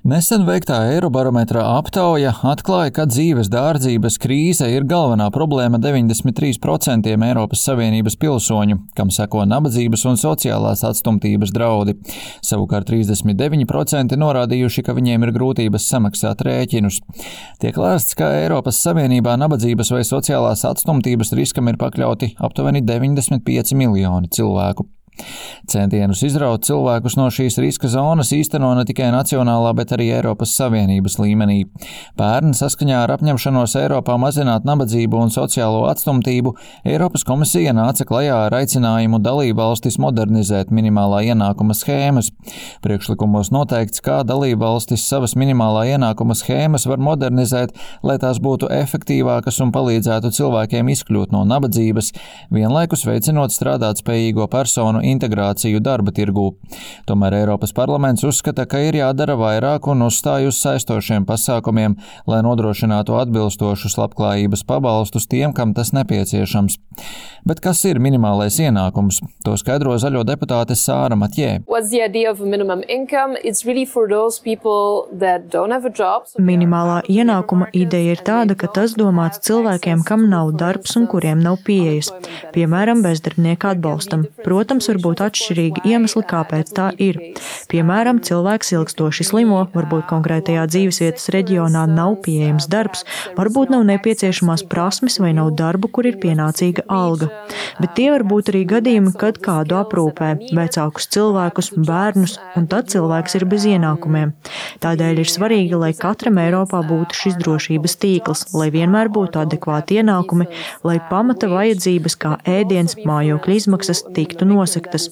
Nesen veiktā Eirobarometra aptauja atklāja, ka dzīves dārdzības krīze ir galvenā problēma 93% Eiropas Savienības pilsoņu, kam seko nabadzības un sociālās atstumtības draudi. Savukārt 39% norādījuši, ka viņiem ir grūtības samaksāt rēķinus. Tiek lēsts, ka Eiropas Savienībā nabadzības vai sociālās atstumtības riskam ir pakļauti aptuveni 95 miljoni cilvēku. Centienus izraut cilvēkus no šīs riska zonas īsteno ne tikai nacionālā, bet arī Eiropas Savienības līmenī. Pērn saskaņā ar apņemšanos Eiropā mazināt nabadzību un sociālo atstumtību, Eiropas komisija nāca klajā ar aicinājumu dalībvalstis modernizēt minimālā ienākuma schēmas. Priekšlikumos noteikts, kā dalībvalstis savas minimālā ienākuma schēmas var modernizēt, lai tās būtu efektīvākas un palīdzētu cilvēkiem izkļūt no nabadzības, vienlaikus veicinot strādāt spējīgo personu integrāciju darba tirgū. Tomēr Eiropas parlaments uzskata, ka ir jādara vairāk un uzstāj uz saistošiem pasākumiem, lai nodrošinātu atbilstošus labklājības pabalstus tiem, kam tas nepieciešams. Bet kas ir minimālais ienākums? To skaidro zaļo deputāte Sāra Matjē. Minimālā ienākuma ideja ir tāda, ka tas domāts cilvēkiem, kam nav darbs un kuriem nav pieejas, piemēram, bezdarbnieka atbalstam. Protams, var būt atšķirīgi iemesli, kāpēc tā ir. Piemēram, cilvēks ilgstoši slimo, varbūt konkrētajā dzīvesvietas reģionā nav pieejams darbs, varbūt nav nepieciešamās prasmes vai nav darbu, kur ir pienācīga alga. Bet tie var būt arī gadījumi, kad kādu aprūpē vecākus cilvēkus, bērnus, un tad cilvēks ir bez ienākumiem. Tādēļ ir svarīgi, lai katram Eiropā būtu šis drošības tīkls, lai vienmēr būtu adekvāti ienākumi, lai pamata vajadzības kā ēdiens, mājokļa izmaksas tiktu nosaktas noteiktas.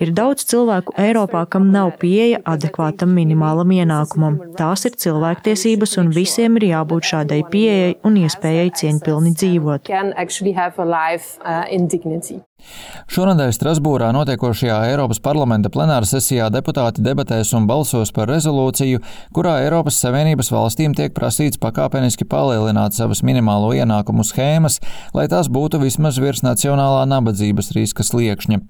Ir daudz cilvēku Eiropā, kam nav pieeja adekvātam minimālam ienākumam. Tās ir cilvēktiesības, un visiem ir jābūt šādai pieejai un iespējai cieņpilni dzīvot. Šonadēļ Strasbūrā notiekošajā Eiropas parlamenta plenāra sesijā deputāti debatēs un balsos par rezolūciju, kurā Eiropas Savienības valstīm tiek prasīts pakāpeniski palielināt savas minimālo ienākumu schēmas, lai tās būtu vismaz virs nacionālā nabadzības riska sliekšņa.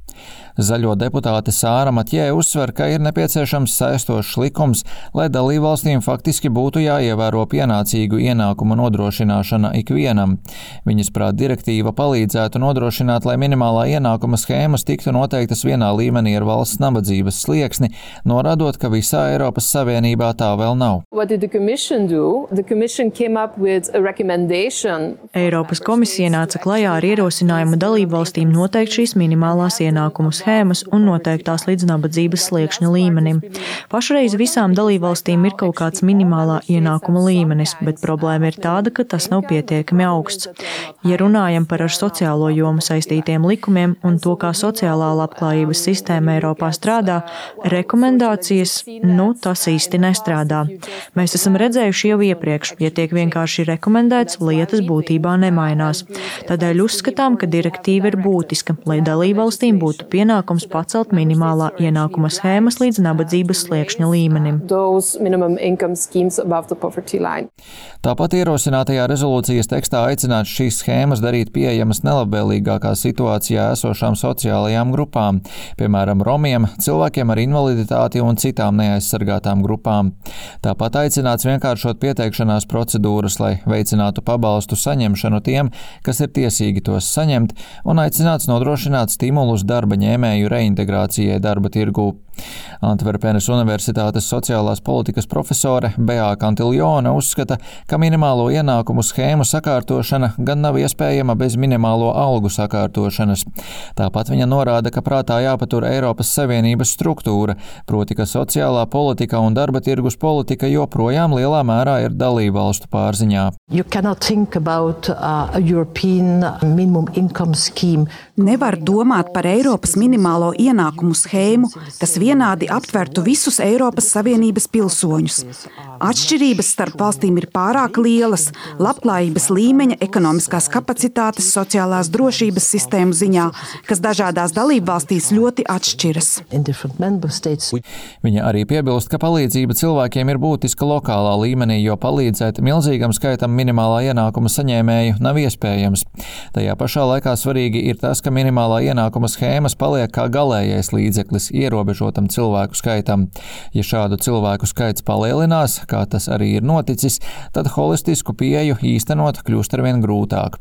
Zaļo deputāte Sāra Matjē uzsver, ka ir nepieciešams saistošs likums, lai dalībvalstīm faktiski būtu jāievēro pienācīgu ienākumu nodrošināšana ikvienam. Viņas prāt direktīva palīdzētu nodrošināt, lai minimālā ienākuma schēmas tiktu noteiktas vienā līmenī ar valsts nabadzības slieksni, norādot, ka visā Eiropas Savienībā tā vēl nav. Eiropas komisija nāca klajā ar ierosinājumu dalībvalstīm noteikt šīs minimālās ienākumu schēmas un noteiktās līdz nabadzības sliekšņa līmenim. Pašreiz visām dalībvalstīm ir kaut kāds minimālā ienākuma līmenis, bet problēma ir tāda, ka tas nav pietiekami augsts. Ja runājam par ar sociālo jomu saistītiem likumiem un to, kā sociālā labklājības sistēma Eiropā strādā, rekomendācijas, nu, tas īsti nestrādā. Mēs esam redzējuši jau iepriekš, ja tiek vienkārši rekomendēts, lietas būtībā nemainās. Tādēļ uzskatām, ka direktīva ir būtiska, lai dalībvalstīm būtu pienākums pienākums pacelt minimālā ienākuma schēmas līdz nabadzības sliekšņa līmenim. Tāpat ierosinātajā rezolūcijas tekstā aicināts šīs schēmas darīt pieejamas nelabvēlīgākā situācijā esošām sociālajām grupām, piemēram, romiem, cilvēkiem ar invaliditāti un citām neaizsargātām grupām. Tāpat aicināts vienkāršot pieteikšanās procedūras, lai veicinātu pabalstu saņemšanu tiem, kas ir tiesīgi tos saņemt, un aicināts nodrošināt stimulus darba ņēmēju reintegrācijai darba tirgū. Antverpenes Universitātes sociālās politikas profesore Bea Kantiljona uzskata, ka minimālo ienākumu schēmu sakārtošana gan nav iespējama bez minimālo algu sakārtošanas. Tāpat viņa norāda, ka prātā jāpatur Eiropas Savienības struktūra, proti, ka sociālā politika un darba tirgus politika joprojām lielā mērā ir dalībvalstu pārziņā. About, uh, Nevar domāt par Eiropas minimālo ienākumu schēmu, kas vienādi aptvertu visus Eiropas Savienības pilsoņus. Atšķirības starp valstīm ir pārāk lielas labklājības līmeņa, ekonomiskās kapacitātes, sociālās drošības sistēmu ziņā ziņā, kas dažādās dalībvalstīs ļoti atšķiras. Viņa arī piebilst, ka palīdzība cilvēkiem ir būtiska lokālā līmenī, jo palīdzēt milzīgam skaitam minimālā ienākuma saņēmēju nav iespējams. Tajā pašā laikā svarīgi ir tas, ka minimālā ienākuma schēmas paliek kā galējais līdzeklis ierobežotam cilvēku skaitam. Ja šādu cilvēku skaits palielinās, kā tas arī ir noticis, tad holistisku pieju īstenot kļūst arvien grūtāk.